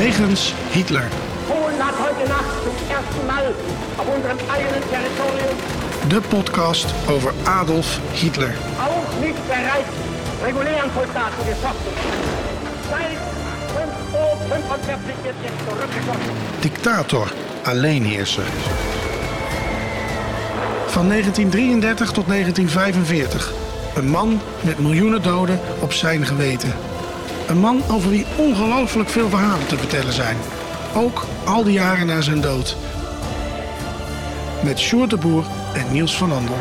Wegens Hitler. Polen hat heute Nacht zum ersten Mal auf unserem eigenen Territorium De podcast over Adolf Hitler. auch nicht bereits regulären Soldaten geschossen. Seit 5 Uhr 45 wird jetzt zurückgeschossen. Dictator, alleenheerser. Van 1933 tot 1945. Een man met miljoenen doden op zijn geweten. Een man over wie ongelooflijk veel verhalen te vertellen zijn. Ook al die jaren na zijn dood. Met Sjoerd de Boer en Niels van Andel.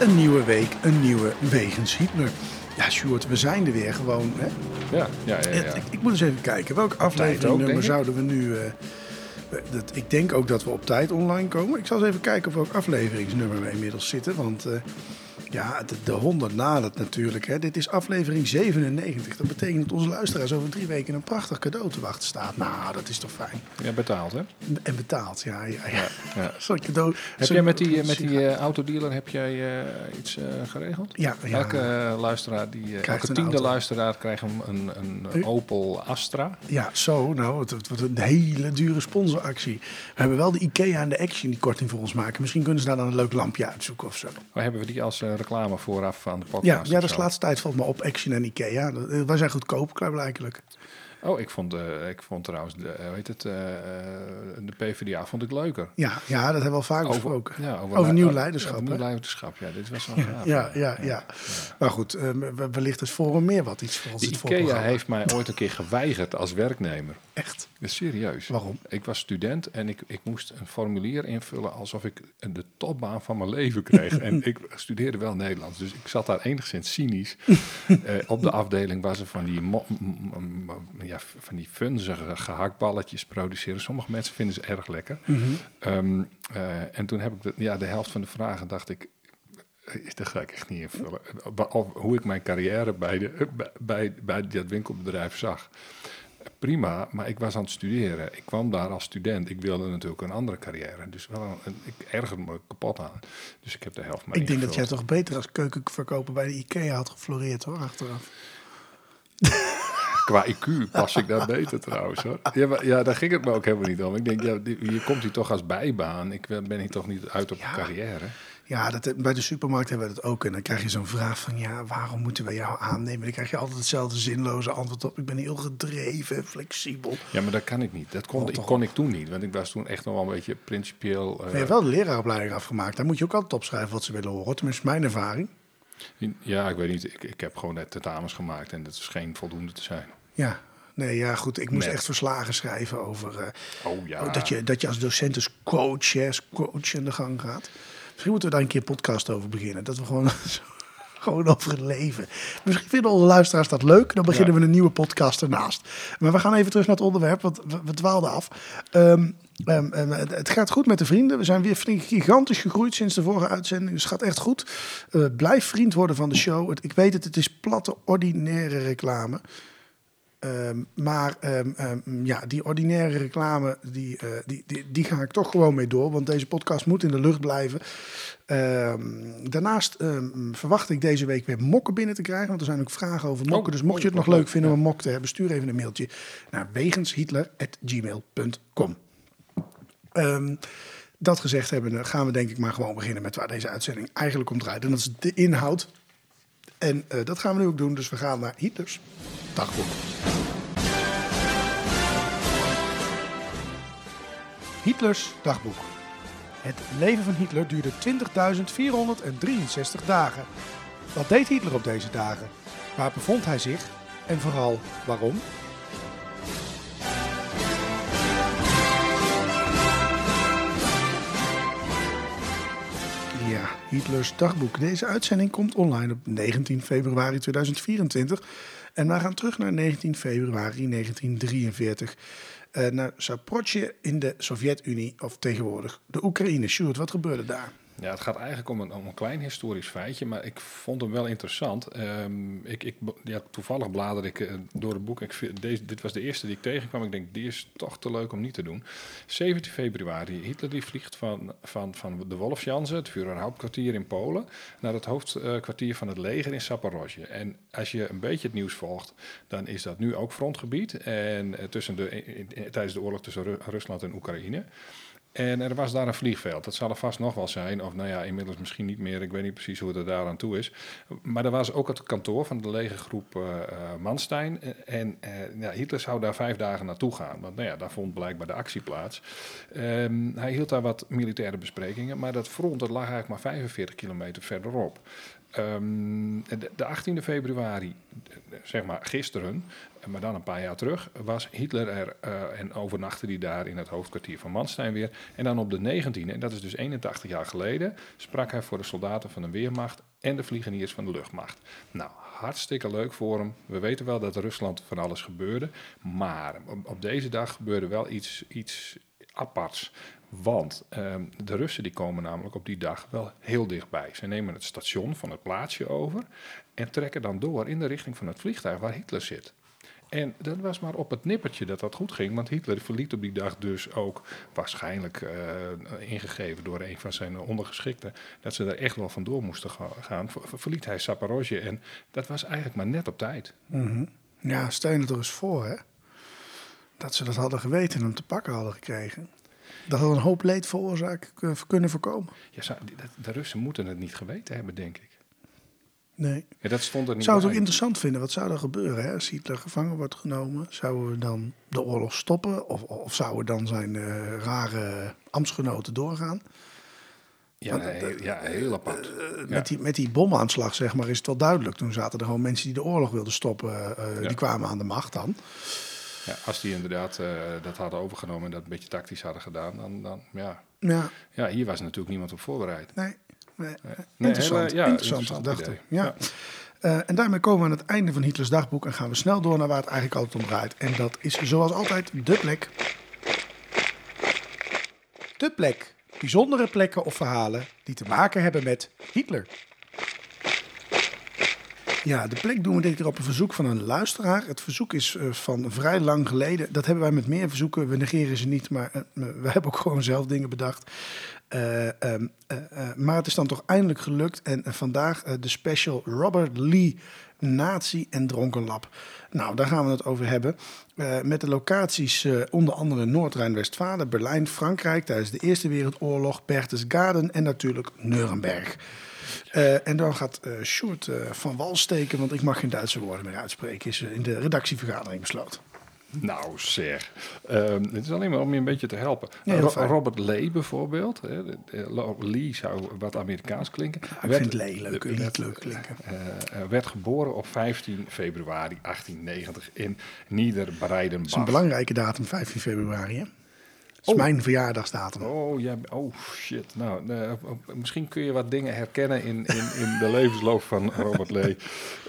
Een nieuwe week, een nieuwe Wegens Hitler. Ja, Sjoerd, we zijn er weer gewoon. Hè? Ja, ja, ja. ja. Ik, ik moet eens even kijken. Welk ook, afleveringnummer denk ik. zouden we nu... eh, dat, ik denk ook dat we op tijd online komen. Ik zal eens even kijken op welk afleveringsnummer we inmiddels zitten. Want eh, ja, de, de 100 nadert natuurlijk. Hè. Dit is aflevering 97. Dat betekent dat onze luisteraars over drie weken een prachtig cadeau te wachten staat. Nou, dat is toch fijn. Ja, betaald, hè? En betaald, ja. ja, ja. ja. Zo'n cadeau. Heb jij met die, eh, met die eh, autodealer heb jij, eh, iets geregeld? Ja, ja. Elke luistuiraar, die, elke tiende auto. luisteraar krijgt een, een, Opel Astra. Ja, zo. Nou, het, het wordt een hele dure sponsoractie. We hebben wel de IKEA en de Action die korting voor ons maken. Misschien kunnen ze daar dan een leuk lampje uitzoeken of zo. Waar hebben we die als reclame vooraf aan de podcast? Ja, ja dat is de laatste tijd valt me op Action en Ikea. Eh, Wij zijn goedkoop, klaarblijkelijk. Oh, ik vond, eh, ik vond trouwens, de, eh, hoe heet het, eh, de PvdA vond ik leuker. Ja, ja, dat hebben we al vaak besproken. ja, over, nieuw oh, leiderschap. Over nieuw leiderschap, ja. Dit was wel gaaf. Ja, ja, ja. Maar goed, eh, we- wellicht is Forum meer wat iets voor ons. De IKEA heeft mij ooit een keer geweigerd als werknemer. Echt. Serieus. Waarom? Ik was student en ik, ik moest een formulier invullen alsof ik de topbaan van mijn leven kreeg. en ik studeerde wel Nederlands, dus ik zat daar enigszins cynisch op de afdeling waar ze van die, ja, van die funzige gehaktballetjes produceren. Sommige mensen vinden ze erg lekker. Ehm, eh, en toen heb ik de, ja, de helft van de vragen dacht ik, eh, dat ga ik echt niet invullen. Of hoe ik mijn carrière bij, de, bij, bij, bij dat winkelbedrijf zag. Prima, maar ik was aan het studeren. Ik kwam daar als student. Ik wilde natuurlijk een andere carrière. Dus wel een, ik ergerde me kapot aan. Dus ik heb de helft maar Ik denk dat jij toch beter als keukenverkoper bij de Ikea had gefloreerd hoor, achteraf. Qua IQ pas ik daar beter trouwens. Hoor. Ja, maar, ja, daar ging het me ook helemaal niet om. Ik denk, ja, hier komt hij toch als bijbaan. Ik ben hier toch niet uit op Ja. een carrière. Ja, dat, bij de supermarkt hebben we dat ook. En dan krijg je zo'n vraag van, ja, waarom moeten we jou aannemen? Dan krijg je altijd hetzelfde zinloze antwoord op. Ik ben heel gedreven, flexibel. Ja, maar dat kan ik niet. Dat kon, Oh, ik, toch kon ik toen niet. Want ik was toen echt nog wel een beetje principieel... eh, Maar je hebt wel de leraaropleiding afgemaakt. Daar moet je ook altijd opschrijven wat ze willen horen. Tenminste, mijn ervaring. Ja, ik weet niet. Ik, ik heb gewoon net tentamens gemaakt en dat is geen voldoende te zijn. Ja, nee, ja, goed. Ik moest echt verslagen schrijven over eh, Oh ja. dat, je, dat je als docent als coach, hè, als coach in de gang gaat. Misschien moeten we daar een keer een podcast over beginnen. Dat we gewoon, gewoon over het leven. Misschien vinden onze luisteraars dat leuk. Dan beginnen Ja. we een nieuwe podcast ernaast. Maar we gaan even terug naar het onderwerp, want we, we dwaalden af. Ehm, ehm, ehm, het, gaat goed met de vrienden. We zijn weer flink gigantisch gegroeid sinds de vorige uitzending. Dus het gaat echt goed. Eh, blijf vriend worden van de show. Het- ik weet het, het is platte, ordinaire reclame. Ehm, maar ehm, ehm, ja, die ordinaire reclame, die, eh, die, die, die ga ik toch gewoon mee door. Want deze podcast moet in de lucht blijven. Daarnaast verwacht ik deze week weer mokken binnen te krijgen. Want er zijn ook vragen over mokken. Oh, dus mocht je het nog leuk vinden om een mok te hebben, stuur even een mailtje naar wegenshitler.gmail.com. Dat gezegd hebben, gaan we denk ik maar gewoon beginnen met waar deze uitzending eigenlijk om draait. En dat is de inhoud. En eh, dat gaan we nu ook doen. Dus we gaan naar Hitlers dagboek. Hitlers dagboek. Het leven van Hitler duurde 20.463 dagen. Wat deed Hitler op deze dagen? Waar bevond hij zich? En vooral waarom? Hitlers dagboek. Deze uitzending komt online op 19 februari 2024. En wij gaan terug naar 19 februari 1943. eh, naar Zaporozhye in de Sovjet-Unie, of tegenwoordig de Oekraïne. Sjoerd, wat gebeurde daar? Ja, het gaat eigenlijk om een, klein historisch feitje, maar ik vond hem wel interessant. Ehm, ik, ik, ja, toevallig bladerde ik eh, door het boek. Ik, deze, dit was de eerste die ik tegenkwam. Ik denk, die is toch te leuk om niet te doen. 17 februari. Hitler die vliegt van, van, van de Wolfsjanse, het Führerhauptkwartier in Polen, naar het hoofdkwartier van het leger in Zaporozhye. En als je een beetje het nieuws volgt, dan is dat nu ook frontgebied. En eh, tussen de, tijdens de oorlog tussen Ru- Rusland en Oekraïne. En er was daar een vliegveld. Dat zal er vast nog wel zijn. Of nou ja, inmiddels misschien niet meer. Ik weet niet precies hoe het er daar aan toe is. Maar er was ook het kantoor van de legergroep eh eh, Manstein. En eh, ja, Hitler zou daar vijf dagen naartoe gaan. Want nou ja, daar vond blijkbaar de actie plaats. Ehm, hij hield daar wat militaire besprekingen. Maar dat front dat lag eigenlijk maar 45 kilometer verderop. Ehm, de, de 18e februari, zeg maar gisteren, maar dan een paar jaar terug, was Hitler er eh, en overnachtte hij daar in het hoofdkwartier van Manstein weer. En dan op de 19e, en dat is dus 81 jaar geleden, sprak hij voor de soldaten van de Weermacht en de vliegeniers van de luchtmacht. Nou, hartstikke leuk voor hem. We weten wel dat Rusland van alles gebeurde, maar op, deze dag gebeurde wel iets, iets aparts. Want ehm, de Russen die komen namelijk op die dag wel heel dichtbij. Ze nemen het station van het plaatsje over en trekken dan door in de richting van het vliegtuig waar Hitler zit. En dat was maar op het nippertje dat dat goed ging, want Hitler verliet op die dag dus ook waarschijnlijk eh, ingegeven door een van zijn ondergeschikten dat ze er echt wel vandoor moesten ga- gaan. Ver- verliet hij Zaporozhye en dat was eigenlijk maar net op tijd. Ja, stel je het er eens voor, hè. Dat ze dat hadden geweten en hem te pakken hadden gekregen. Dat had een hoop leed veroorzaakt eh, kunnen voorkomen. Ja, de Russen moeten het niet geweten hebben, denk ik. Nee. Ja, dat stond er Ik niet zou het ook interessant vinden. Wat zou er gebeuren hè? als Hitler gevangen wordt genomen? Zouden we dan de oorlog stoppen? Of, of zouden dan zijn eh, rare ambtsgenoten doorgaan? Ja, nee, ja heel apart. Ja. Met, die, met die bomaanslag, zeg maar, is het wel duidelijk. Toen zaten er gewoon mensen die de oorlog wilden stoppen. eh, Ja. Die kwamen aan de macht dan. Ja, als die inderdaad eh, dat hadden overgenomen en dat een beetje tactisch hadden gedaan, dan, dan ja. Ja, Ja, hier was natuurlijk niemand op voorbereid. nee. Nee. Nee, Interessant, hele- ja, interessante interessant gedachte. Ja. Eh, en daarmee komen we aan het einde van Hitlers dagboek en gaan we snel door naar waar het eigenlijk altijd om draait. En dat is zoals altijd de plek. De plek. Bijzondere plekken of verhalen die te maken hebben met Hitler. Ja, de plek doen we dit keer op een verzoek van een luisteraar. Het verzoek is eh, van vrij lang geleden. Dat hebben wij met meer verzoeken. We negeren ze niet, maar eh, we hebben ook gewoon zelf dingen bedacht. Eh, ehm, eh, eh, maar het is dan toch eindelijk gelukt. En vandaag de special Robert Lee Nazi en Dronkenlab. Nou, daar gaan we het over hebben. Met de locaties onder andere Noord-Rijn-Westfalen, Berlijn, Frankrijk tijdens de Eerste Wereldoorlog, Berchtesgaden en natuurlijk Nuremberg. En dan gaat eh Sjoerd van wal steken, want ik mag geen Duitse woorden meer uitspreken, is in de redactievergadering besloten. Nou zeg, Ehm, het is alleen maar om je een beetje te helpen. Ro- fijn. Robert Lee bijvoorbeeld, hè, Lee zou wat Amerikaans klinken. ik vind Lee leuk, werd- leuk klinken. eh, eh, werd geboren op 15 februari 1890 in Niederbreidenbach. Dat is een belangrijke datum, 15 februari. Hè? Is Oh. mijn verjaardagsdatum. Oh, jij, oh shit. Nou, eh, misschien kun je wat dingen herkennen in, in, in de levensloop van Robert Lee.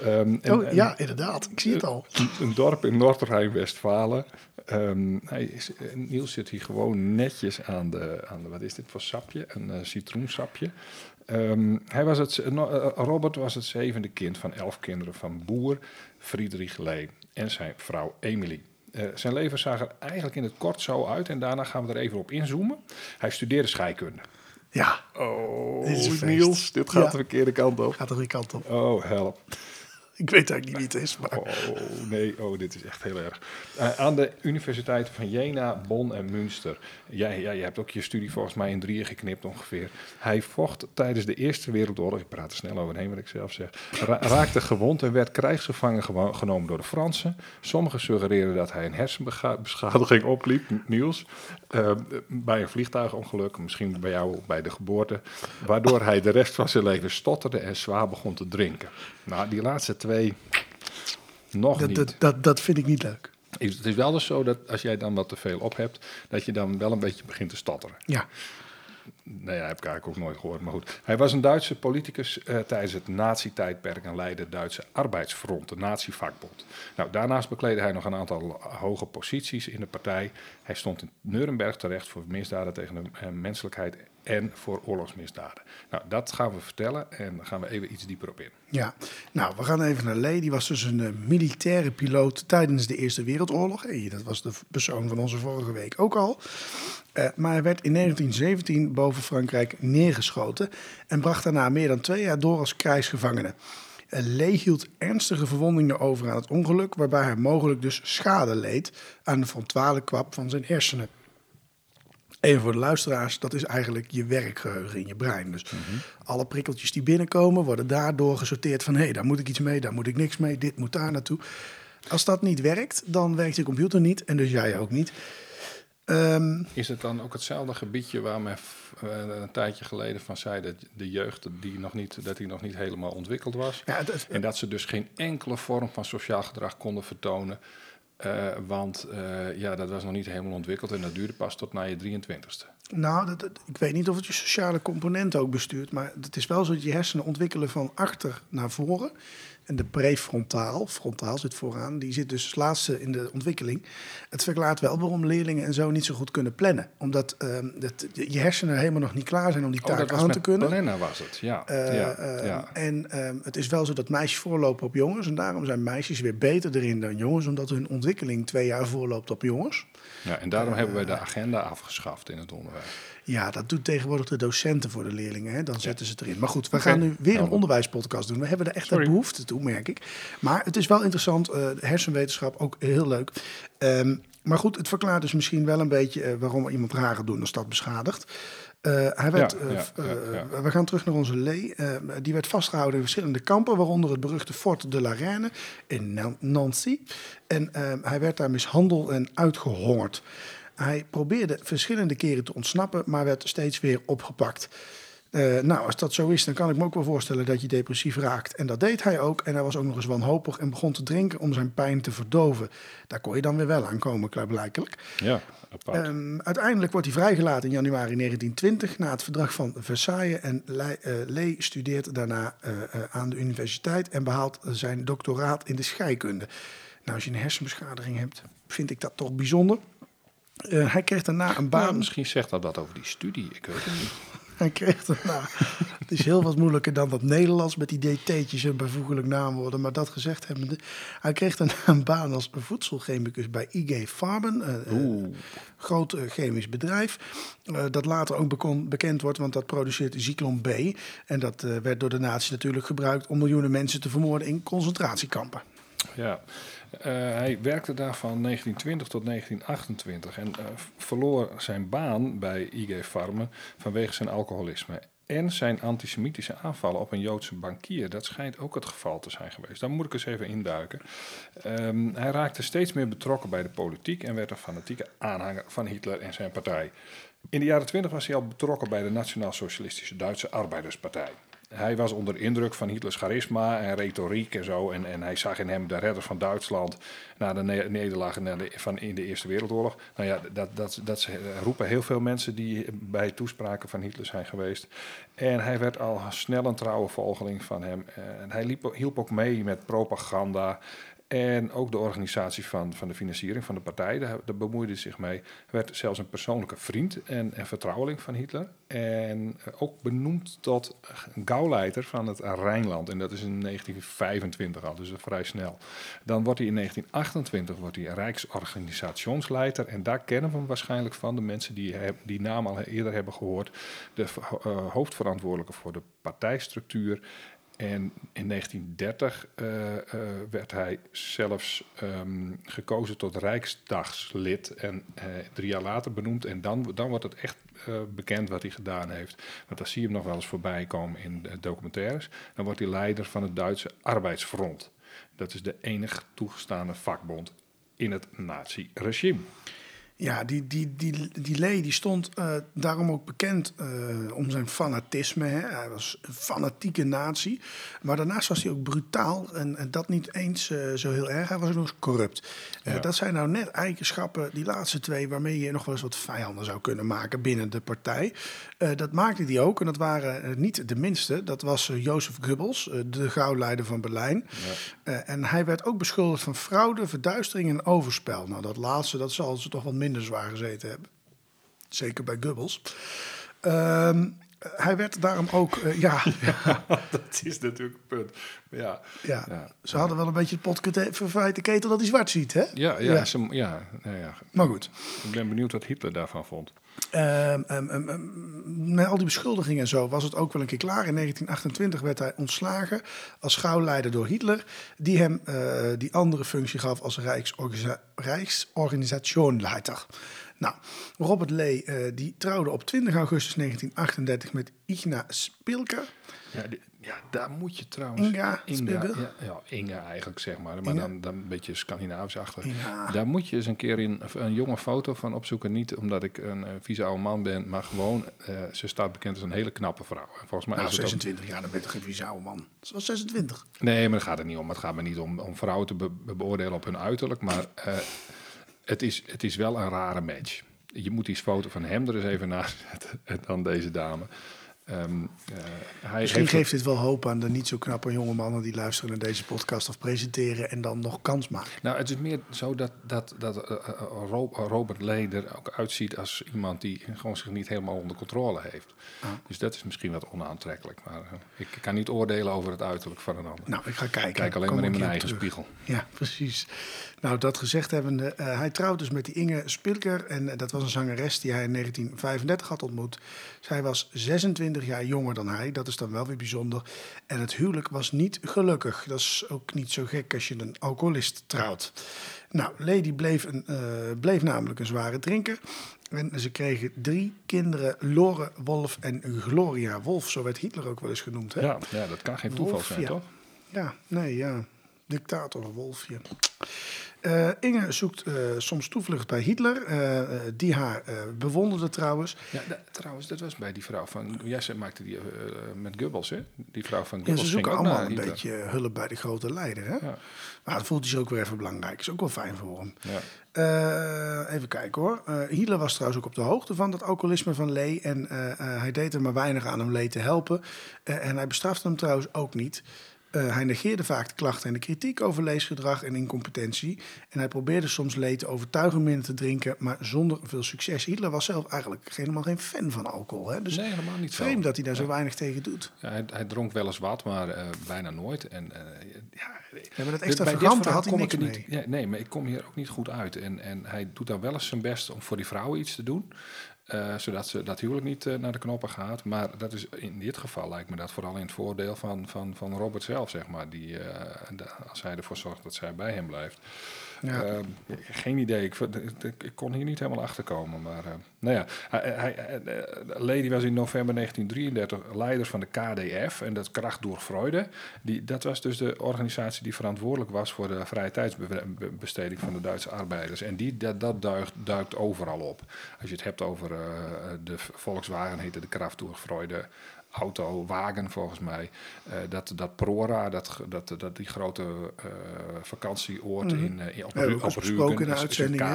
Ehm, en- oh, ja, inderdaad. Ik zie het al. Een, een dorp in Noord-Rijn-Westfalen. Ehm, hij is, eh, Niels zit hier gewoon netjes aan de, aan de wat is dit voor sapje? Een eh, citroensapje. Ehm, hij was het, Robert was het zevende kind van elf kinderen van boer Friedrich Lee en zijn vrouw Emily. Eh, zijn leven zag er eigenlijk in het kort zo uit en daarna gaan we er even op inzoomen. Hij studeerde scheikunde. Ja, Oh, Dit. Niels, dit gaat Ja. de verkeerde kant op. gaat de goede kant op. Oh, help. Ik weet eigenlijk niet wie het is, maar... Oh nee, oh, dit is echt heel erg. Eh, aan de universiteiten van Jena, Bonn en Münster. Jij, jij, jij hebt ook je studie volgens mij in drieën geknipt ongeveer. Hij vocht tijdens de Eerste Wereldoorlog, ik praat er snel overheen wat ik zelf zeg, ra- raakte gewond en werd krijgsgevangen genomen door de Fransen. Sommigen suggereren dat hij een hersenbeschadiging opliep, Niels, eh, bij een vliegtuigongeluk, misschien bij jou bij de geboorte, waardoor hij de rest van zijn leven stotterde en zwaar begon te drinken. Nou, die laatste twee nog Dat, niet. dat, dat, dat vind ik niet leuk. Het is wel dus zo dat als jij dan wat te veel op hebt, dat je dan wel een beetje begint te stotteren. Ja, ja, heb ik eigenlijk ook nooit gehoord, maar goed. Hij was een Duitse politicus eh, tijdens het nazi-tijdperk en leidde het Duitse Arbeidsfront, de nazi-vakbond. Nou, daarnaast bekleedde hij nog een aantal hoge posities in de partij. Hij stond in Nuremberg terecht voor misdaden tegen de eh, menselijkheid en voor oorlogsmisdaden. Nou, dat gaan we vertellen en dan gaan we even iets dieper op in. Ja, nou, we gaan even naar Lee. Die was dus een uh, militaire piloot tijdens de Eerste Wereldoorlog. Dat was de persoon van onze vorige week ook al. Uh, maar hij werd in 1917 boven Frankrijk neergeschoten en bracht daarna meer dan twee jaar door als krijgsgevangene. Uh, Lee hield ernstige verwondingen over aan het ongeluk, waarbij hij mogelijk dus schade leed aan de frontale kwap van zijn hersenen. Even voor de luisteraars, dat is eigenlijk je werkgeheugen in je brein. Dus alle prikkeltjes die binnenkomen worden daardoor gesorteerd van... hé, hey, daar moet ik iets mee, daar moet ik niks mee, dit moet daar naartoe. Als dat niet werkt, dan werkt je computer niet en dus jij ook niet. Um, is het dan ook hetzelfde gebiedje waar men uh, een tijdje geleden van zei dat de jeugd die nog niet, dat die nog niet helemaal ontwikkeld was? Ja, dat, en dat ze dus geen enkele vorm van sociaal gedrag konden vertonen. Uh, want uh, ja, dat was nog niet helemaal ontwikkeld en dat duurde pas tot na je 23ste. Nou, dat, ik weet niet of het je sociale component ook bestuurt, maar het is wel zo dat je hersenen ontwikkelen van achter naar voren. En de prefrontaal, frontaal zit vooraan, die zit dus als laatste in de ontwikkeling. Het verklaart wel waarom leerlingen en zo niet zo goed kunnen plannen. Omdat uh, dat, je hersenen helemaal nog niet klaar zijn om die taak oh, aan te kunnen. plannen was het, ja. Uh, ja, uh, ja. En ehm, het is wel zo dat meisjes voorlopen op jongens. En daarom zijn meisjes weer beter erin dan jongens, omdat hun ontwikkeling twee jaar voorloopt op jongens. Ja, en daarom hebben wij de agenda afgeschaft in het onderwijs. Ja, dat doet tegenwoordig de docenten voor de leerlingen. Hè? Dan zetten ze het erin. Maar goed, we gaan nu weer een onderwijspodcast doen. We hebben er echt een behoefte toe, merk ik. Maar het is wel interessant. Uh, hersenwetenschap ook heel leuk. Um, maar goed, het verklaart dus misschien wel een beetje uh, waarom iemand gaat doen als dat beschadigt. Uh, hij werd, ja, ja, ja, we gaan terug naar onze Lee. die werd vastgehouden in verschillende kampen, waaronder het beruchte Fort de la Reine in Nancy. En hij werd daar mishandeld en uitgehongerd. Hij probeerde verschillende keren te ontsnappen, maar werd steeds weer opgepakt. Uh, nou, als dat zo is, dan kan ik me ook wel voorstellen dat je depressief raakt. En dat deed hij ook. En hij was ook nog eens wanhopig en begon te drinken om zijn pijn te verdoven. Daar kon je dan weer wel aan komen, klaarblijkelijk. Ja, um, uiteindelijk wordt hij vrijgelaten in januari 1920 na het verdrag van Versailles. En Le uh, Lee studeert daarna uh, aan de universiteit en behaalt zijn doctoraat in de scheikunde. Nou, als je een hersenbeschadiging hebt, vind ik dat toch bijzonder. Uh, hij kreeg daarna een baan. Nou, misschien zegt dat wat over die studie, ik weet het niet. hij kreeg daarna. het is heel wat moeilijker dan dat Nederlands met die DT'tjes en bijvoeglijk naamwoorden. Maar dat gezegd hebbende. Hij kreeg daarna een baan als voedselchemicus bij IG Farben. Een groot uh, chemisch bedrijf. Dat later ook bekend wordt, want dat produceert Zyklon B. En dat werd door de natie natuurlijk gebruikt om miljoenen mensen te vermoorden in concentratiekampen. Ja, uh, hij werkte daar van 1920 tot 1928 en uh, verloor zijn baan bij IG Farmen vanwege zijn alcoholisme. En zijn antisemitische aanvallen op een Joodse bankier. Dat schijnt ook het geval te zijn geweest. Daar moet ik eens even induiken. Um, hij raakte steeds meer betrokken bij de politiek en werd een fanatieke aanhanger van Hitler en zijn partij. In de jaren 20 was hij al betrokken bij de Nationaal Socialistische Duitse Arbeiderspartij hij was onder indruk van Hitlers charisma en retoriek en zo. En, en hij zag in hem de redder van Duitsland na de ne nederlaag van in de Eerste Wereldoorlog. Nou ja, dat, dat, dat roepen heel veel mensen die bij toespraken van Hitler zijn geweest. En hij werd al snel een trouwe volgeling van hem. En hij liep, hielp ook mee met propaganda. En ook de organisatie van, van de financiering van de partij, daar, bemoeide zich mee. werd zelfs een persoonlijke vriend en, en vertrouweling van Hitler. En ook benoemd tot gauwleider van het Rijnland. En dat is in 1925 al, dus vrij snel. Dan wordt hij in 1928 wordt hij Rijksorganisationsleider. En daar kennen we hem waarschijnlijk van. De mensen die die naam al eerder hebben gehoord. De uh, hoofdverantwoordelijke voor de partijstructuur. En in 1930 uh, uh, werd hij zelfs um, gekozen tot Rijksdagslid en uh, drie jaar later benoemd. En dan, dan wordt het echt bekend wat hij gedaan heeft. Want dan zie je hem nog wel eens voorbij komen in documentaires. Dan wordt hij leider van het Duitse Arbeidsfront. Dat is de enige toegestane vakbond in het nazi-regime. Ja, die, die, die, die Lee die stond uh, daarom ook bekend uh, om zijn fanatisme. Hè. Hij was een fanatieke nazi. Maar daarnaast was hij ook brutaal. En, en dat niet eens uh, zo heel erg. Hij was ook nog eens corrupt. Ja. Dat zijn nou net eigenschappen, die laatste twee, waarmee je nog wel eens wat vijanden zou kunnen maken binnen de partij. dat maakte hij ook. En dat waren niet de minste. Dat was Jozef Goebbels, de gauwleider van Berlijn. Ja. en hij werd ook beschuldigd van fraude, verduistering en overspel. Nou, dat laatste, dat zal ze toch wat minder minder zwaar gezeten hebben. Zeker bij Goebbels. Ehm, hij werd daarom ook, eh, ja, dat is natuurlijk een punt. Ja, ja, Ja. ze hadden wel een beetje het potverwijt ketel dat hij zwart ziet, hè? ja, ja, Ja. ze- ja, nou ja. Maar goed. Ik ben benieuwd wat Hitler daarvan vond. Ehm, ehm, ehm, met al die beschuldigingen en zo was het ook wel een keer klaar. In 1928 werd hij ontslagen als schouwleider door Hitler, die hem eh, die andere functie gaf als Rijksorganisa-. Nou, Robert Lee eh, die trouwde op 20 augustus 1938 met Igna Spilker. Ja, die- ja, daar moet je trouwens... Inga Inga, ja, ja, Inga eigenlijk, zeg maar. Maar Inga? dan, dan een beetje Scandinavisch-achtig. Inga. Daar moet je eens een keer in, een jonge foto van opzoeken. Niet omdat ik een eh, vieze oude man ben, maar gewoon... eh, ze staat bekend als een hele knappe vrouw. En volgens mij Nou, is het ook- 26 jaar, dan ben je geen vieze man. Ze was 26. Nee, maar daar gaat het niet om. Het gaat me niet om, om vrouwen te be- be- beoordelen op hun uiterlijk. Maar het, is, het is wel een rare match. Je moet die foto van hem er eens even naast zetten en dan deze dame. Ehm, eh, hij Misschien heeft- geeft dit wel hoop aan de niet zo knappe jonge mannen die luisteren naar deze podcast of presenteren en dan nog kans maken. Nou, het is meer zo dat, dat, dat eh, eh, Ro- Robert Lee er ook uitziet als iemand die gewoon zich niet helemaal onder controle heeft. Ah. Dus dat is misschien wat onaantrekkelijk. Maar ik kan niet oordelen over het uiterlijk van een ander. Nou, ik ga kijken. ik kijk alleen maar in mijn eigen terug. spiegel. Ja, precies. Nou, dat gezegd hebbende, hij trouwt dus met die Inge Spilker. En dat was een zangeres die hij in 1935 had ontmoet. Zij was 26 jaar jonger dan hij. Dat is dan wel weer bijzonder. En het huwelijk was niet gelukkig. Dat is ook niet zo gek als je een alcoholist trouwt. Nou, Lady bleef, een, eh, bleef namelijk een zware drinker. En ze kregen drie kinderen, Lore Wolf en Gloria Wolf. Zo werd Hitler ook wel eens genoemd. Hè? Ja, ja, dat kan geen toeval Wolf, zijn, ja. toch? Ja, nee, ja. Dictator, wolfje. Eh, Inge zoekt eh, soms toevlucht bij Hitler, eh, die haar bewonderde trouwens. Ja, da- trouwens, dat was bij die vrouw van... Jij zei, maakte die met Goebbels, hè? Die vrouw van Goebbels ze zoeken allemaal een Hitler. beetje hulp bij de grote leider. Hè? Ja. Maar dat voelt hij zich ook weer even belangrijk. Is ook wel fijn voor hem. Ja. Even kijken hoor. Hitler was trouwens ook op de hoogte van dat alcoholisme van Lee. En hij deed er maar weinig aan om Lee te helpen. En hij bestrafte hem trouwens ook niet. Eh, hij negeerde vaak de klachten en de kritiek over leesgedrag en incompetentie. En hij probeerde soms Lee te overtuigen minder te drinken, maar zonder veel succes. Hitler was zelf eigenlijk helemaal geen fan van alcohol. Hè? Dus Nee, helemaal niet vreemd dat hij daar zo weinig tegen doet. Ja, hij, hij dronk wel eens wat, maar eh, bijna nooit. En, eh, ja, Ja, maar dat extravagante had hij niks ik mee. niet, ja, nee, maar ik kom hier ook niet goed uit. En, en hij doet dan wel eens zijn best om voor die vrouwen iets te doen. Eh, zodat ze dat huwelijk niet eh, naar de knoppen gaat. Maar dat is in dit geval lijkt me dat vooral in het voordeel van, van, van Robert zelf, zeg maar. Die, eh, als hij ervoor zorgt dat zij bij hem blijft. Ja. Eh, geen idee. Ik, ik, kon hier niet helemaal achter komen. Maar eh, nou ja, hij, hij, eh, Lady was in november 1933 leider van de KDF. En dat Kracht door Freude. Die, dat was dus de organisatie die verantwoordelijk was voor de vrije tijdsbesteding van de Duitse arbeiders. En die, dat, dat duikt, duikt overal op. Als je het hebt over eh, de Volkswagen, heette de Kraft door Freude auto, wagen volgens mij. Eh, dat, dat Prora, dat, dat, dat die grote vakantieoord in, eh, in, op, ook op is-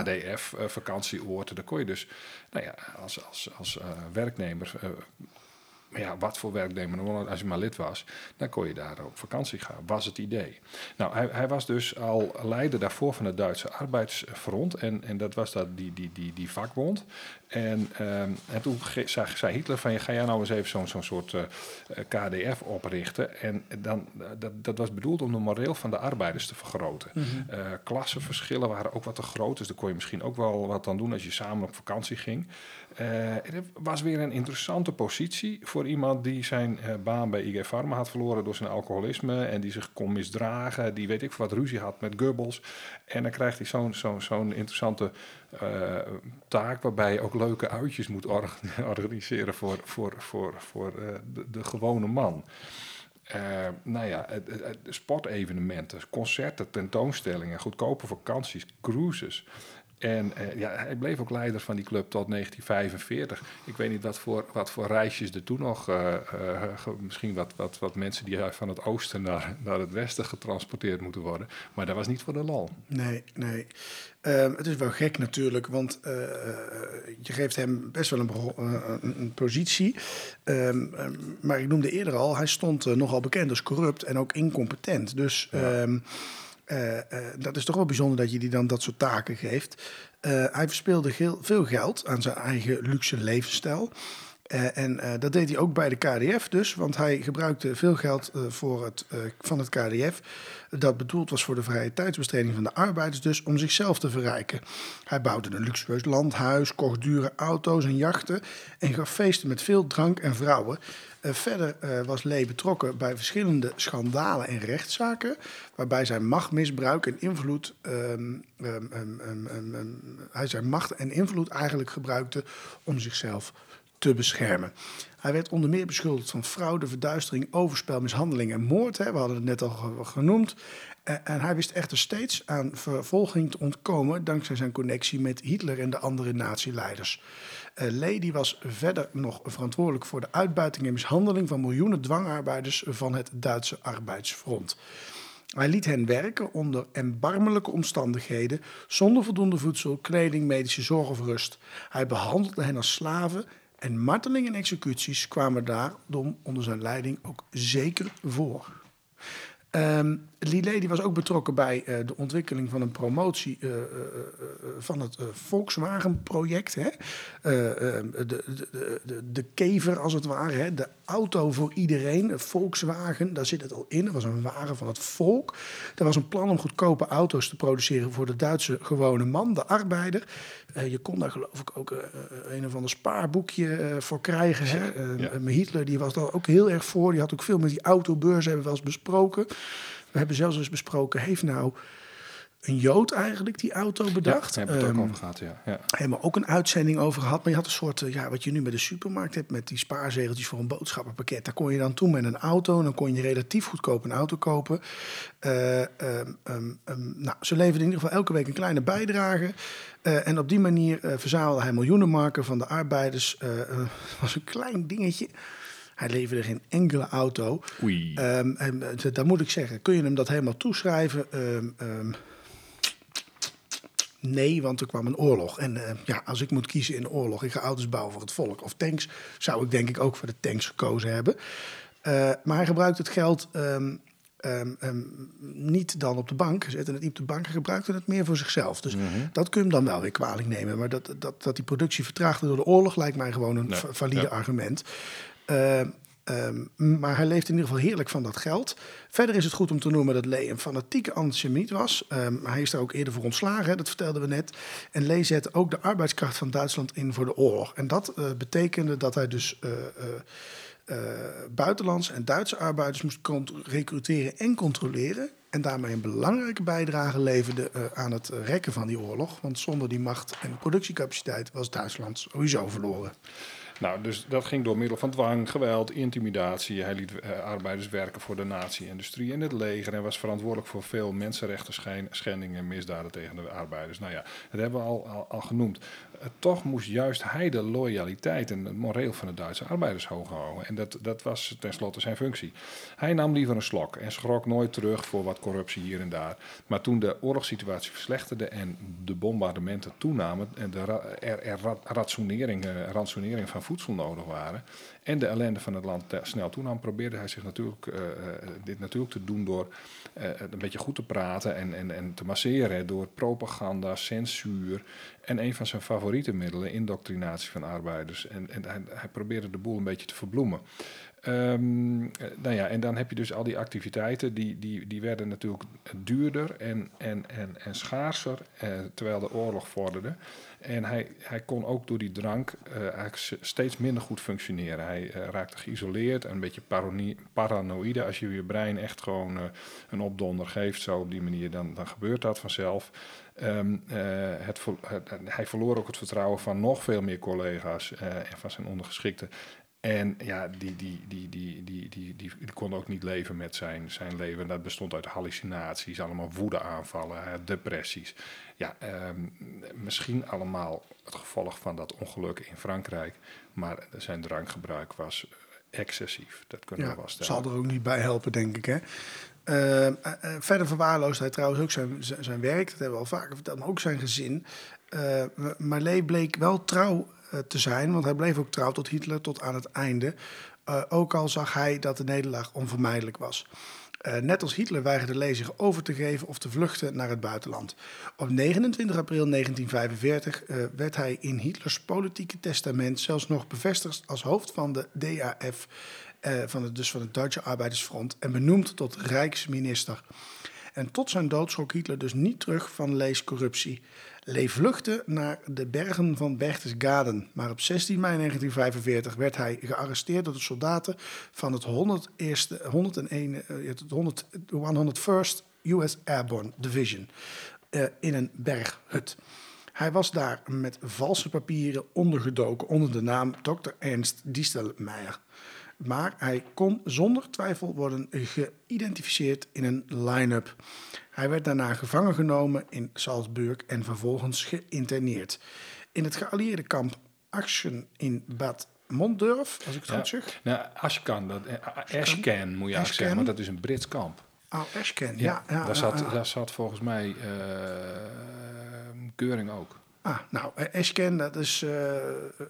KDF vakantieoord. Daar kon je dus, nou ja, als, als, als werknemer... maar ja, wat voor werknemer, dan als je maar lid was, dan kon je daar op vakantie gaan, was het idee. Nou, hij, hij was dus al leider daarvoor van het Duitse arbeidsfront en, en dat was dat, die, die, die, die vakbond. En, ehm, en toen zei, Hitler van, ga jij nou eens even zo'n zo'n soort eh, eh, KDF oprichten. En dan, eh, dat, dat was bedoeld om de moreel van de arbeiders te vergroten. Eh, klassenverschillen waren ook wat te groot, dus daar kon je misschien ook wel wat aan doen als je samen op vakantie ging. Eh, het was weer een interessante positie voor iemand die zijn eh, baan bij IG Pharma had verloren door zijn alcoholisme en die zich kon misdragen, die weet ik wat ruzie had met Goebbels. En dan krijgt hij zo'n zo'n zo'n interessante eh, taak waarbij je ook leuke uitjes moet or- organiseren voor, voor, voor, voor eh, de, de gewone man. Eh, nou ja, sportevenementen, concerten, tentoonstellingen, goedkope vakanties, cruises. En eh, ja, hij bleef ook leider van die club tot 1945. Ik weet niet wat voor, wat voor reisjes er toen nog... eh, eh, misschien wat, wat, wat mensen die van het oosten naar, naar het westen getransporteerd moeten worden. Maar dat was niet voor de lol. Nee, nee. Ehm, het is wel gek natuurlijk, want je geeft hem best wel een, een, een positie. Ehm, ehm, maar ik noemde eerder al, hij stond nogal bekend als corrupt en ook incompetent. Dus eh, eh, dat is toch wel bijzonder dat je die dan dat soort taken geeft. Eh, hij verspeelde veel geld aan zijn eigen luxe levensstijl. Eh, en eh, dat deed hij ook bij de KDF dus, want hij gebruikte veel geld eh, voor het, van het KDF. Dat bedoeld was voor de vrije tijdsbesteding van de arbeiders dus om zichzelf te verrijken. Hij bouwde een luxueus landhuis, kocht dure auto's en jachten en gaf feesten met veel drank en vrouwen. Verder was Lee betrokken bij verschillende schandalen en rechtszaken, waarbij zijn machtmisbruik en invloed, ehm, ehm, ehm, hij zijn macht en invloed eigenlijk gebruikte om zichzelf te beschermen. Hij werd onder meer beschuldigd van fraude, verduistering, overspel, mishandeling en moord. Hè. We hadden het net al ge- genoemd. En hij wist echter steeds aan vervolging te ontkomen dankzij zijn connectie met Hitler en de andere nazi-leiders. Eh, die was verder nog verantwoordelijk voor de uitbuiting en mishandeling van miljoenen dwangarbeiders van het Duitse arbeidsfront. Hij liet hen werken onder erbarmelijke omstandigheden, zonder voldoende voedsel, kleding, medische zorg of rust. Hij behandelde hen als slaven en marteling en executies kwamen daarom onder zijn leiding ook zeker voor. Ehm Lillet die was ook betrokken bij eh, de ontwikkeling van een promotie eh, eh, van het Volkswagen-project. hè. Eh, eh, de, de, de, de, kever als het ware, hè. de auto voor iedereen, een Volkswagen, daar zit het al in. Dat was een wagen van het volk. Er was een plan om goedkope auto's te produceren voor de Duitse gewone man, de arbeider. Je kon daar geloof ik ook een of ander spaarboekje voor krijgen. Hè. Ja. Hitler die was daar ook heel erg voor. Die had ook veel met die autobeurs hebben we wel eens besproken. We hebben zelfs eens besproken, heeft nou een Jood eigenlijk die auto bedacht? Ja, daar hebben we het ook Ehm, over gehad, ja. ja. hebben we ook een uitzending over gehad. Maar je had een soort, eh, ja, wat je nu bij de supermarkt hebt... met die spaarzegeltjes voor een boodschappenpakket. Daar kon je dan toe met een auto. En dan kon je relatief goedkoop een auto kopen. Eh, ehm, ehm, nou, ze leverden in ieder geval elke week een kleine bijdrage. Eh, en op die manier verzamelde hij miljoenen marken van de arbeiders. Eh, was een klein dingetje. Hij leverde geen enkele auto. Oei. Ehm, en, eh, dan moet ik zeggen, kun je hem dat helemaal toeschrijven? Ehm, ehm, nee, want er kwam een oorlog. En eh, ja, als ik moet kiezen in oorlog, ik ga auto's bouwen voor het volk of tanks, zou ik denk ik ook voor de tanks gekozen hebben. Eh, maar hij gebruikte het geld niet dan op de bank, zette het niet op de bank, hij gebruikte het meer voor zichzelf. Dus dat kun je hem dan wel weer kwalijk nemen. Maar dat, dat, dat die productie vertraagde door de oorlog lijkt mij gewoon een Nee, valide ja. argument. Ehm, ehm, maar hij leeft in ieder geval heerlijk van dat geld. Verder is het goed om te noemen dat Lee een fanatieke antisemiet was. Ehm, hij is daar ook eerder voor ontslagen, dat vertelden we net. En Lee zette ook de arbeidskracht van Duitsland in voor de oorlog. En dat eh, betekende dat hij dus eh, eh, eh, buitenlandse en Duitse arbeiders moest recruteren en controleren. En daarmee een belangrijke bijdrage leverde aan het rekken van die oorlog. Want zonder die macht en productiecapaciteit was Duitsland sowieso verloren. Nou, dus dat ging door middel van dwang, geweld, intimidatie. Hij liet eh, arbeiders werken voor de nazi-industrie en het leger en was verantwoordelijk voor veel mensenrechten schendingen en misdaden tegen de arbeiders. Nou ja, dat hebben we al, al genoemd. Toch moest juist hij de loyaliteit en het moreel van de Duitse arbeiders hoog houden. En dat, dat was tenslotte zijn functie. Hij nam liever een slok en schrok nooit terug voor wat corruptie hier en daar. Maar toen de oorlogssituatie verslechterde en de bombardementen toenamen en de er, er eh, van voedsel nodig waren en de ellende van het land snel toenam, probeerde hij zich natuurlijk, eh, eh, dit natuurlijk te doen door eh, het een beetje goed te praten en, en, en te masseren door propaganda, censuur en een van zijn favoriete middelen, indoctrinatie van arbeiders. En, en hij, hij probeerde de boel een beetje te verbloemen. Ehm, eh, nou ja, en dan heb je dus al die activiteiten, die, die, die werden natuurlijk duurder en, en, en, en schaarser eh, terwijl de oorlog vorderde. En hij, hij kon ook door die drank eh, eigenlijk steeds minder goed functioneren. Hij eh, raakte geïsoleerd en een beetje paranoïde. Als je je brein echt gewoon een opdonder geeft, zo op die manier, dan, dan gebeurt dat vanzelf. Ehm, eh, het, hij verloor ook het vertrouwen van nog veel meer collega's en van zijn ondergeschikten. En ja, die, die, die, die, die, die, die, die kon ook niet leven met zijn, zijn leven. Dat bestond uit hallucinaties, allemaal woedeaanvallen, depressies. Ja, ehm, misschien allemaal het gevolg van dat ongeluk in Frankrijk. Maar zijn drankgebruik was excessief. Dat kunnen Ja, we wel stellen. zal er ook niet bij helpen, denk ik. Hè? Eh, eh, eh, verder verwaarloosde hij trouwens ook zijn, zijn, zijn werk. Dat hebben we al vaker verteld, maar ook zijn gezin. Eh maar Lee bleek wel trouw te zijn, want hij bleef ook trouw tot Hitler tot aan het einde. Eh, ook al zag hij dat de nederlaag onvermijdelijk was. Eh, net als Hitler weigerde Lee zich over te geven of te vluchten naar het buitenland. Op 29 april 1945 uh, werd hij in Hitlers politieke testament zelfs nog bevestigd als hoofd van de DAF, van het, dus van het Duitse Arbeidersfront, en benoemd tot Rijksminister. En tot zijn dood schrok Hitler dus niet terug van Lees corruptie. Lee vluchtte naar de bergen van Berchtesgaden, maar op 16 mei 1945 werd hij gearresteerd door de soldaten van het 101e, 101, het 100, 101st US Airborne Division uh, in een berghut. Hij was daar met valse papieren ondergedoken onder de naam Dr. Ernst Distelmeier. Maar hij kon zonder twijfel worden geïdentificeerd in een line-up. Hij werd daarna gevangen genomen in Salzburg en vervolgens geïnterneerd. In het geallieerde kamp Action in Bad Montdurf, als ik het Ja. goed zeg. Nou, Ashkan, dat, eh, Ashcan moet je eigenlijk zeggen, want dat is een Brits kamp. Oh, Ashcan, ja. ja, daar, zat, daar zat volgens mij eh Keuring ook. Ah, nou, eh, Ashcan, dat is, eh,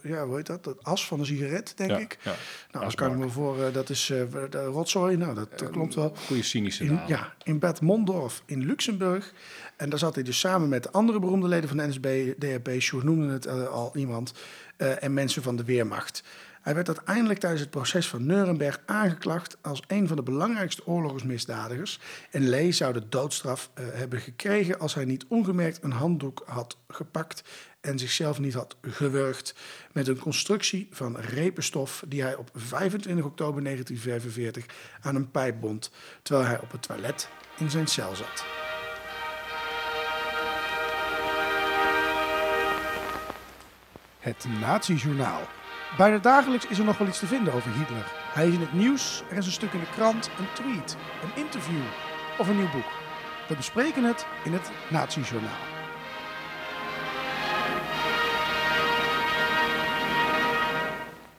ja, hoe heet dat? Dat as van een sigaret, denk Ja, ik. ja. Nou, dat kan ik me voor, eh, dat is de rotzooi. Nou, dat, dat klopt wel. Goede cynische In, naam. ja, in Bad Mondorf in Luxemburg. En daar zat hij dus samen met de andere beroemde leden van de NSB, DHB, Sjoerd noemde het al iemand, en mensen van de Weermacht. Hij werd uiteindelijk tijdens het proces van Nuremberg aangeklaagd als een van de belangrijkste oorlogsmisdadigers. En Lee zou de doodstraf eh, hebben gekregen als hij niet ongemerkt een handdoek had gepakt en zichzelf niet had gewurgd met een constructie van repenstof die hij op 25 oktober 1945 aan een pijp bond, terwijl hij op het toilet in zijn cel zat. Het Nazi-journaal. Bijna dagelijks is er nog wel iets te vinden over Hitler. Hij is in het nieuws, er is een stuk in de krant, een tweet, een interview of een nieuw boek. We bespreken het in het Nazi-journaal.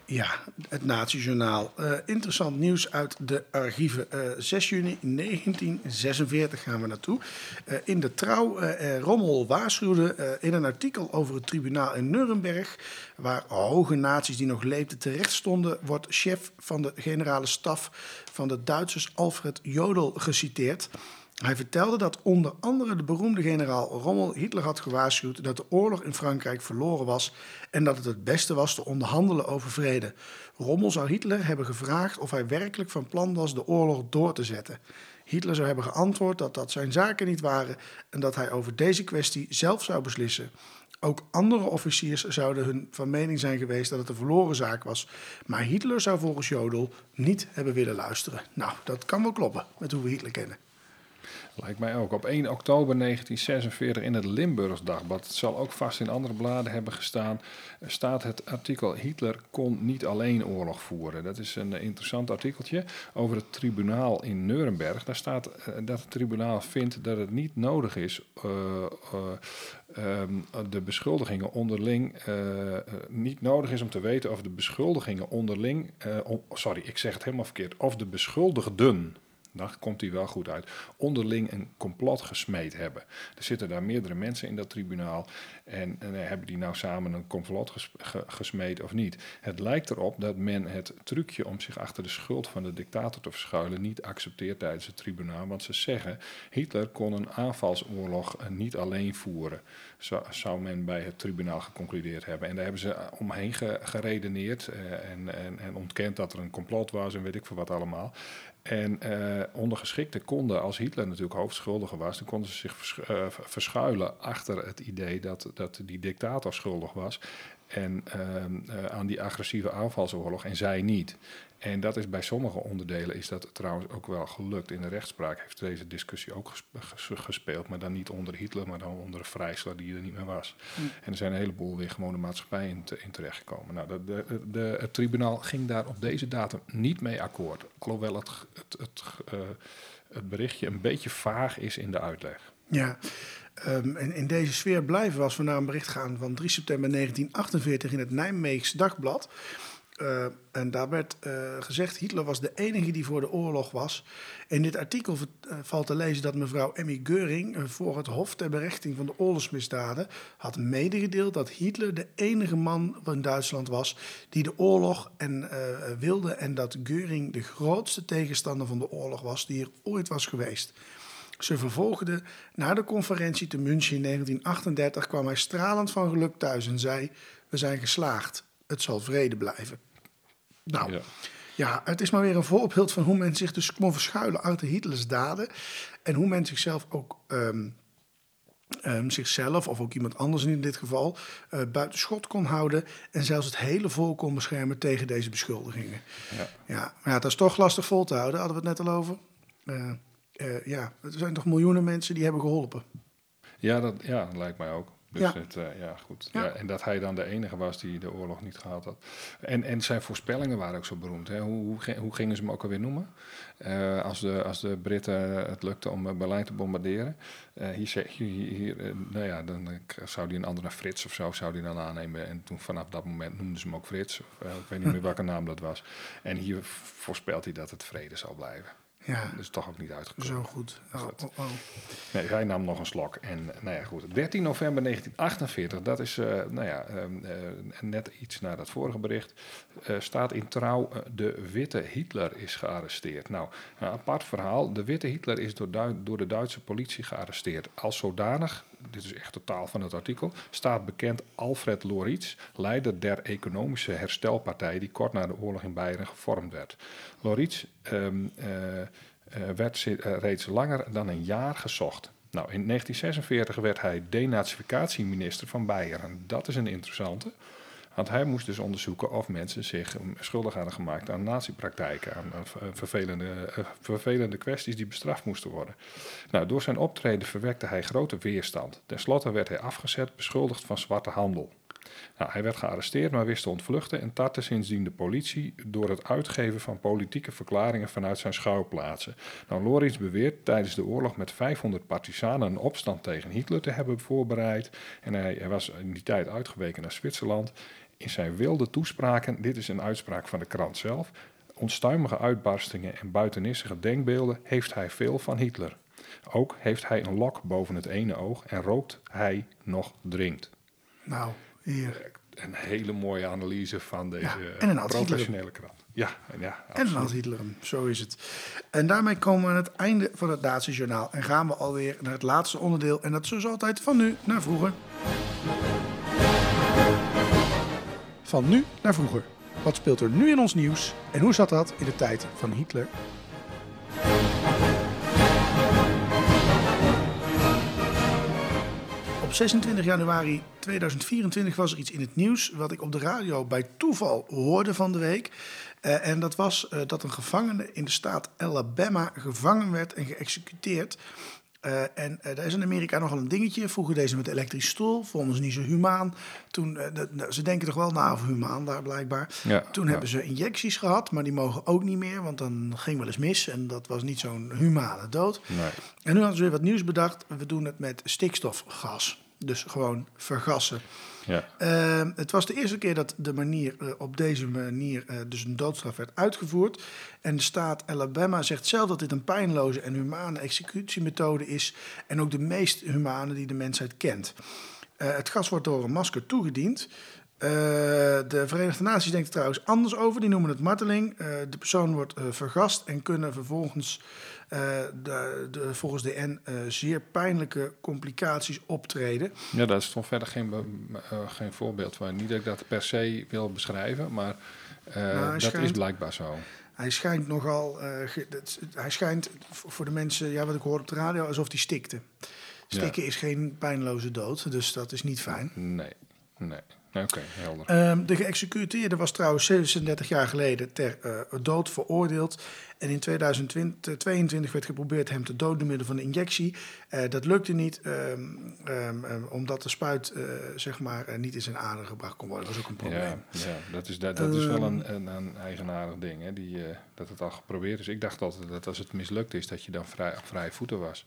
Ja, het Nazi-journaal. Eh, interessant nieuws uit de archieven. Eh, 6 juni 1946 gaan we naartoe. Eh, in de trouw, eh, eh, Rommel waarschuwde eh, in een artikel over het tribunaal in Nuremberg, waar hoge nazi's die nog leefden terecht stonden, wordt chef van de generale staf van de Duitsers Alfred Jodl geciteerd. Hij vertelde dat onder andere de beroemde generaal Rommel Hitler had gewaarschuwd dat de oorlog in Frankrijk verloren was en dat het het beste was te onderhandelen over vrede. Rommel zou Hitler hebben gevraagd of hij werkelijk van plan was de oorlog door te zetten. Hitler zou hebben geantwoord dat dat zijn zaken niet waren en dat hij over deze kwestie zelf zou beslissen. Ook andere officiers zouden hun van mening zijn geweest dat het een verloren zaak was. Maar Hitler zou volgens Jodl niet hebben willen luisteren. Nou, dat kan wel kloppen met hoe we Hitler kennen. Lijkt mij ook. Op 1 oktober 1946 in het Limburgs Dagblad, het zal ook vast in andere bladen hebben gestaan, staat het artikel Hitler kon niet alleen oorlog voeren. Dat is een interessant artikeltje over het tribunaal in Nuremberg. Daar staat eh, dat het tribunaal vindt dat het niet nodig is eh, eh, ehm, de beschuldigingen onderling eh, eh, niet nodig is om te weten of de beschuldigingen onderling, eh, sorry, ik zeg het helemaal verkeerd, of de beschuldigden daar komt hij wel goed uit. Onderling een complot gesmeed hebben. Er zitten daar meerdere mensen in dat tribunaal. En, en hebben die nou samen een complot ges, ge- gesmeed of niet? Het lijkt erop dat men het trucje om zich achter de schuld van de dictator te verschuilen niet accepteert tijdens het tribunaal. Want ze zeggen: Hitler kon een aanvalsoorlog eh, niet alleen voeren. Zo, zou men bij het tribunaal geconcludeerd hebben. En daar hebben ze omheen ge- geredeneerd eh, en, en, en ontkend dat er een complot was en weet ik veel wat allemaal. En eh ondergeschikten konden, als Hitler natuurlijk hoofdschuldige was, dan konden ze zich eh, verschuilen achter het idee dat, dat die dictator schuldig was. En ehm, eh, aan die agressieve aanvalsoorlog en zij niet. En dat is bij sommige onderdelen is dat trouwens ook wel gelukt. In de rechtspraak heeft deze discussie ook ges- ges- gespeeld, maar dan niet onder Hitler, maar dan onder de vrijsler die er niet meer was. En er zijn een heleboel weer gewoon de maatschappij in, te- in terechtgekomen. Nou, de, de, de, het tribunaal ging daar op deze datum niet mee akkoord. Alhoewel het, het, het, eh, het berichtje een beetje vaag is in de uitleg. Ja, ehm, en in deze sfeer blijven we als we naar een bericht gaan van 3 september 1948 in het Nijmeegs Dagblad. Uh, en daar werd uh, gezegd, Hitler was de enige die voor de oorlog was. In dit artikel uh, valt te lezen dat mevrouw Emmy Geuring voor het Hof ter berechting van de oorlogsmisdaden had medegedeeld dat Hitler de enige man in Duitsland was die de oorlog en, wilde en dat Geuring de grootste tegenstander van de oorlog was die er ooit was geweest. Ze vervolgde na de conferentie te München in 1938 kwam hij stralend van geluk thuis en zei: We zijn geslaagd het zal vrede blijven. Nou, ja. ja. het is maar weer een voorbeeld van hoe men zich dus kon verschuilen achter Hitlers daden. En hoe men zichzelf ook, um, um, zichzelf of ook iemand anders in dit geval, uh, buiten schot kon houden. En zelfs het hele volk kon beschermen tegen deze beschuldigingen. Ja, ja maar ja, dat is toch lastig vol te houden, hadden we het net al over. Uh, uh, ja, er zijn toch miljoenen mensen die hebben geholpen. Ja, dat ja, lijkt mij ook. Dus ja. Het, uh, ja, goed. Ja. en dat hij dan de enige was die de oorlog niet gehad had. En, en zijn voorspellingen waren ook zo beroemd. Hè? Hoe, hoe, hoe gingen ze hem ook alweer noemen? Uh, als, de, als de Britten het lukte om Berlijn te bombarderen. Uh, hier, hier, hier nou ja, dan zou hij een andere Frits of zo zou die dan aannemen. En toen vanaf dat moment noemden ze hem ook Frits. Of, ik weet niet meer welke naam dat was. En hier voorspelt hij dat het vrede zal blijven. Ja. Dus toch ook niet uitgekomen. Zo goed. Oh, oh, oh. Nee, hij nam nog een slok. En nou ja, goed. 13 november 1948, dat is uh, nou ja, uh, uh, net iets na dat vorige bericht, staat in trouw: de witte Hitler is gearresteerd. Nou, een apart verhaal. De witte Hitler is door, door de Duitse politie gearresteerd. Als zodanig, dit is echt totaal van het artikel, staat bekend Alfred Loritz, leider der Economische Herstelpartij, die kort na de oorlog in Beieren gevormd werd. Loritz. Um, uh, werd uh, reeds langer dan een jaar gezocht. Nou, in 1946 werd hij denazificatieminister van Beieren. Dat is een interessante. Want hij moest dus onderzoeken of mensen zich schuldig hadden gemaakt aan nazi-praktijken, aan vervelende, vervelende kwesties die bestraft moesten worden. Nou, door zijn optreden verwekte hij grote weerstand. Ten slotte werd hij afgezet, beschuldigd van zwarte handel. Nou, hij werd gearresteerd, maar wist te ontvluchten en tartte sindsdien de politie door het uitgeven van politieke verklaringen vanuit zijn schuilplaatsen. Nou, Loritz beweert tijdens de oorlog met 500 partisanen een opstand tegen Hitler te hebben voorbereid. En hij, hij was in die tijd uitgeweken naar Zwitserland. In zijn wilde toespraken, dit is een uitspraak van de krant zelf, onstuimige uitbarstingen en buitenissige denkbeelden heeft hij veel van Hitler. Ook heeft hij een lok boven het ene oog en rookt hij nog drinkt. Nou, hier. Een hele mooie analyse van deze ja, en een professionele krant. Ja, en, ja, en een Hitler, zo is het. En daarmee komen we aan het einde van het Nazi-journaal. En gaan we alweer naar het laatste onderdeel. En dat is zoals altijd van nu naar vroeger. Van nu naar vroeger. Wat speelt er nu in ons nieuws? En hoe zat dat in de tijd van Hitler? Op 26 januari 2024 was er iets in het nieuws wat ik op de radio bij toeval hoorde van de week. Uh, en dat was uh, dat een gevangene in de staat Alabama gevangen werd en geëxecuteerd. Uh, en daar is in Amerika nogal een dingetje. Vroeger deze met elektrische stoel, vonden ze niet zo humaan. Toen, ze denken toch wel na over humaan daar blijkbaar. Ja, Toen ja. hebben ze injecties gehad, maar die mogen ook niet meer, want dan ging wel eens mis. En dat was niet zo'n humane dood. Nee. En nu hadden ze weer wat nieuws bedacht. We doen het met stikstofgas. Dus gewoon vergassen. Ja. Uh, het was de eerste keer dat de manier, uh, op deze manier uh, dus een doodstraf werd uitgevoerd. En de staat Alabama zegt zelf dat dit een pijnloze en humane executiemethode is. En ook de meest humane die de mensheid kent. Eh, het gas wordt door een masker toegediend. de Verenigde Naties denken er trouwens anders over. Die noemen het marteling. de persoon wordt vergast en kunnen vervolgens de, de, volgens de N uh, zeer pijnlijke complicaties optreden. Ja, dat is toch verder geen, uh, geen voorbeeld van. Niet dat ik dat per se wil beschrijven, maar nou, dat schijnt, is blijkbaar zo. Hij schijnt nogal, hij schijnt voor de mensen, ja, wat ik hoor op de radio, alsof hij stikte. Stikken ja. is geen pijnloze dood, dus dat is niet fijn. Nee, nee. Oké. Um, de geëxecuteerde was trouwens 36 jaar geleden ter uh, dood veroordeeld. En in 2022 werd geprobeerd hem te doden door middel van een injectie. Uh, dat lukte niet, um, um, omdat de spuit uh, zeg maar, niet in zijn aderen gebracht kon worden. Dat was ook een probleem. Ja, ja dat, is, dat, dat is wel een, een, een eigenaardig ding, hè, die, dat het al geprobeerd is. Ik dacht altijd dat als het mislukt is, dat je dan vrij, vrij voeten was.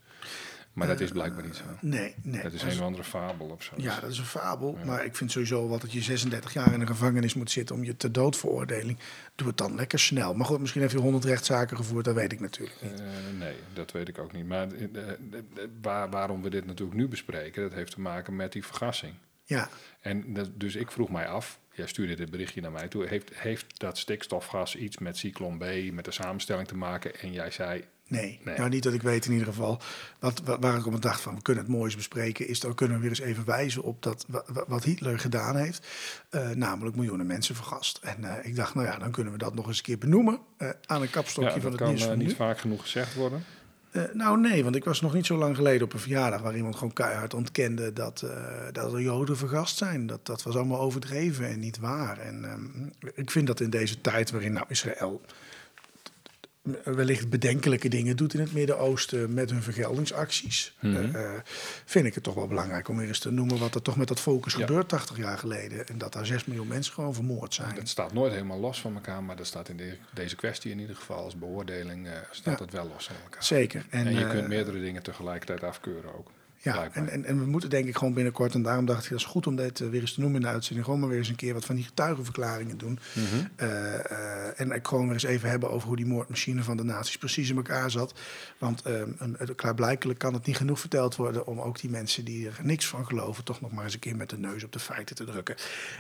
Maar dat is blijkbaar niet zo. Nee, nee. Dat is een of andere fabel of zo. Ja, dat is een fabel. Maar ik vind sowieso wel dat je 36 jaar in de gevangenis moet zitten om je ter doodveroordeling. Doe het dan lekker snel. Maar goed, misschien heeft hij 100 rechtszaken gevoerd, dat weet ik natuurlijk niet. Eh, nee, dat weet ik ook niet. Maar eh, eh, eh, waar, waarom we dit natuurlijk nu bespreken, dat heeft te maken met die vergassing. Ja, En dat, dus ik vroeg mij af, jij stuurde dit berichtje naar mij toe, heeft, heeft dat stikstofgas iets met cyclon B, met de samenstelling te maken? En jij zei, nee. Nee. Nou, niet dat ik weet in ieder geval. Wat, wa- waar ik op dacht van, we kunnen het moois bespreken, is dan kunnen we weer eens even wijzen op dat, wa- wa- wat Hitler gedaan heeft. Eh, namelijk miljoenen mensen vergast. En eh, ik dacht, nou ja, dan kunnen we dat nog eens een keer benoemen eh, aan een kapstokje ja, van dat het kan nieuws eh, van niet nu. vaak genoeg gezegd worden. Nou nee, want ik was nog niet zo lang geleden op een verjaardag waar iemand gewoon keihard ontkende dat, dat er Joden vergast zijn. Dat, dat was allemaal overdreven en niet waar. En ehm, ik vind dat in deze tijd waarin nou Israël wellicht bedenkelijke dingen doet in het Midden-Oosten met hun vergeldingsacties, Mhm. eh, eh, vind ik het toch wel belangrijk om weer eens te noemen wat er toch met dat Ja. gebeurd 80 jaar geleden. En dat daar 6 miljoen mensen gewoon vermoord zijn. Dat staat nooit helemaal los van elkaar, maar dat staat in de- deze kwestie in ieder geval als beoordeling, eh, staat Ja. het wel los van elkaar. Zeker. En, je kunt meerdere dingen tegelijkertijd afkeuren ook. Ja, en, en, en we moeten denk ik gewoon binnenkort, en daarom dacht ik dat is goed om dit eh, weer eens te noemen in de uitzending, gewoon maar weer eens een keer wat van die getuigenverklaringen doen. Mhm. Eh, eh, en ik gewoon weer eens even hebben over hoe die moordmachine van de nazi's precies in elkaar zat. Want een, een- klaarblijkelijk kan het niet genoeg verteld worden om ook die mensen die er niks van geloven, toch nog maar eens een keer met de neus op de feiten te drukken.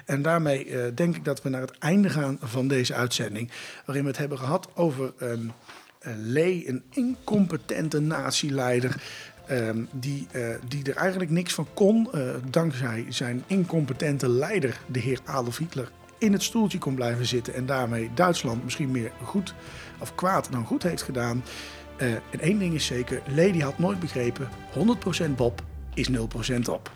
En daarmee denk ik dat we naar het einde gaan van deze uitzending, waarin we het hebben gehad over een, een Lee, een incompetente natieleider. Ehm, die, eh, die er eigenlijk niks van kon, eh, dankzij zijn incompetente leider, de heer Adolf Hitler, in het stoeltje kon blijven zitten en daarmee Duitsland misschien meer goed of kwaad dan goed heeft gedaan. Eh, en één ding is zeker, Lady had nooit begrepen, 100% Bob is 0% op.